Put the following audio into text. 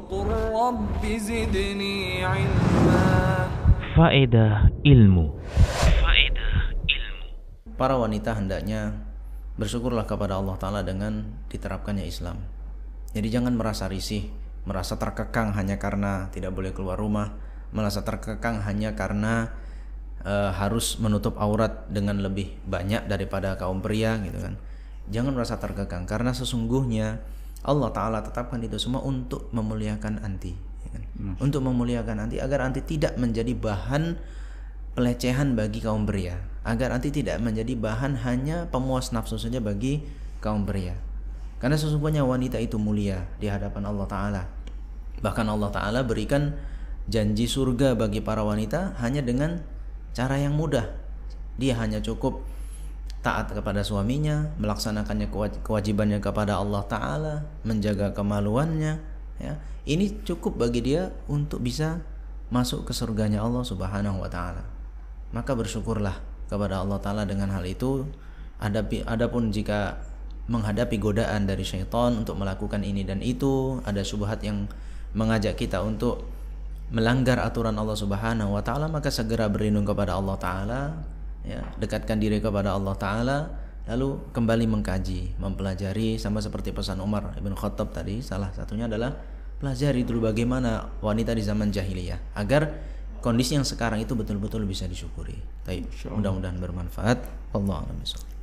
وقل رب زدني علما Faedah ilmu. Faedah ilmu. Para wanita hendaknya bersyukurlah kepada Allah Ta'ala dengan diterapkannya Islam. Jadi jangan merasa risih, merasa terkekang hanya karena tidak boleh keluar rumah, merasa terkekang hanya karena eh, harus menutup aurat dengan lebih banyak daripada kaum pria gitu kan. Jangan merasa terkekang karena sesungguhnya Allah Ta'ala tetapkan itu semua untuk memuliakan anti. ya kan? Untuk memuliakan anti agar anti tidak menjadi bahan pelecehan bagi kaum pria agar nanti tidak menjadi bahan hanya pemuas nafsu saja bagi kaum pria karena sesungguhnya wanita itu mulia di hadapan Allah Ta'ala bahkan Allah Ta'ala berikan janji surga bagi para wanita hanya dengan cara yang mudah dia hanya cukup taat kepada suaminya melaksanakannya kewaj- kewajibannya kepada Allah Ta'ala menjaga kemaluannya ya ini cukup bagi dia untuk bisa masuk ke surganya Allah Subhanahu wa taala. Maka bersyukurlah kepada Allah taala dengan hal itu. Hadapi adapun jika menghadapi godaan dari syaitan untuk melakukan ini dan itu, ada syubhat yang mengajak kita untuk melanggar aturan Allah Subhanahu wa taala, maka segera berlindung kepada Allah taala, ya, dekatkan diri kepada Allah taala lalu kembali mengkaji, mempelajari sama seperti pesan Umar Ibn Khattab tadi, salah satunya adalah pelajari dulu bagaimana wanita di zaman jahiliyah agar kondisi yang sekarang itu betul-betul bisa disyukuri. Baik, mudah-mudahan bermanfaat. A'lam bishawab.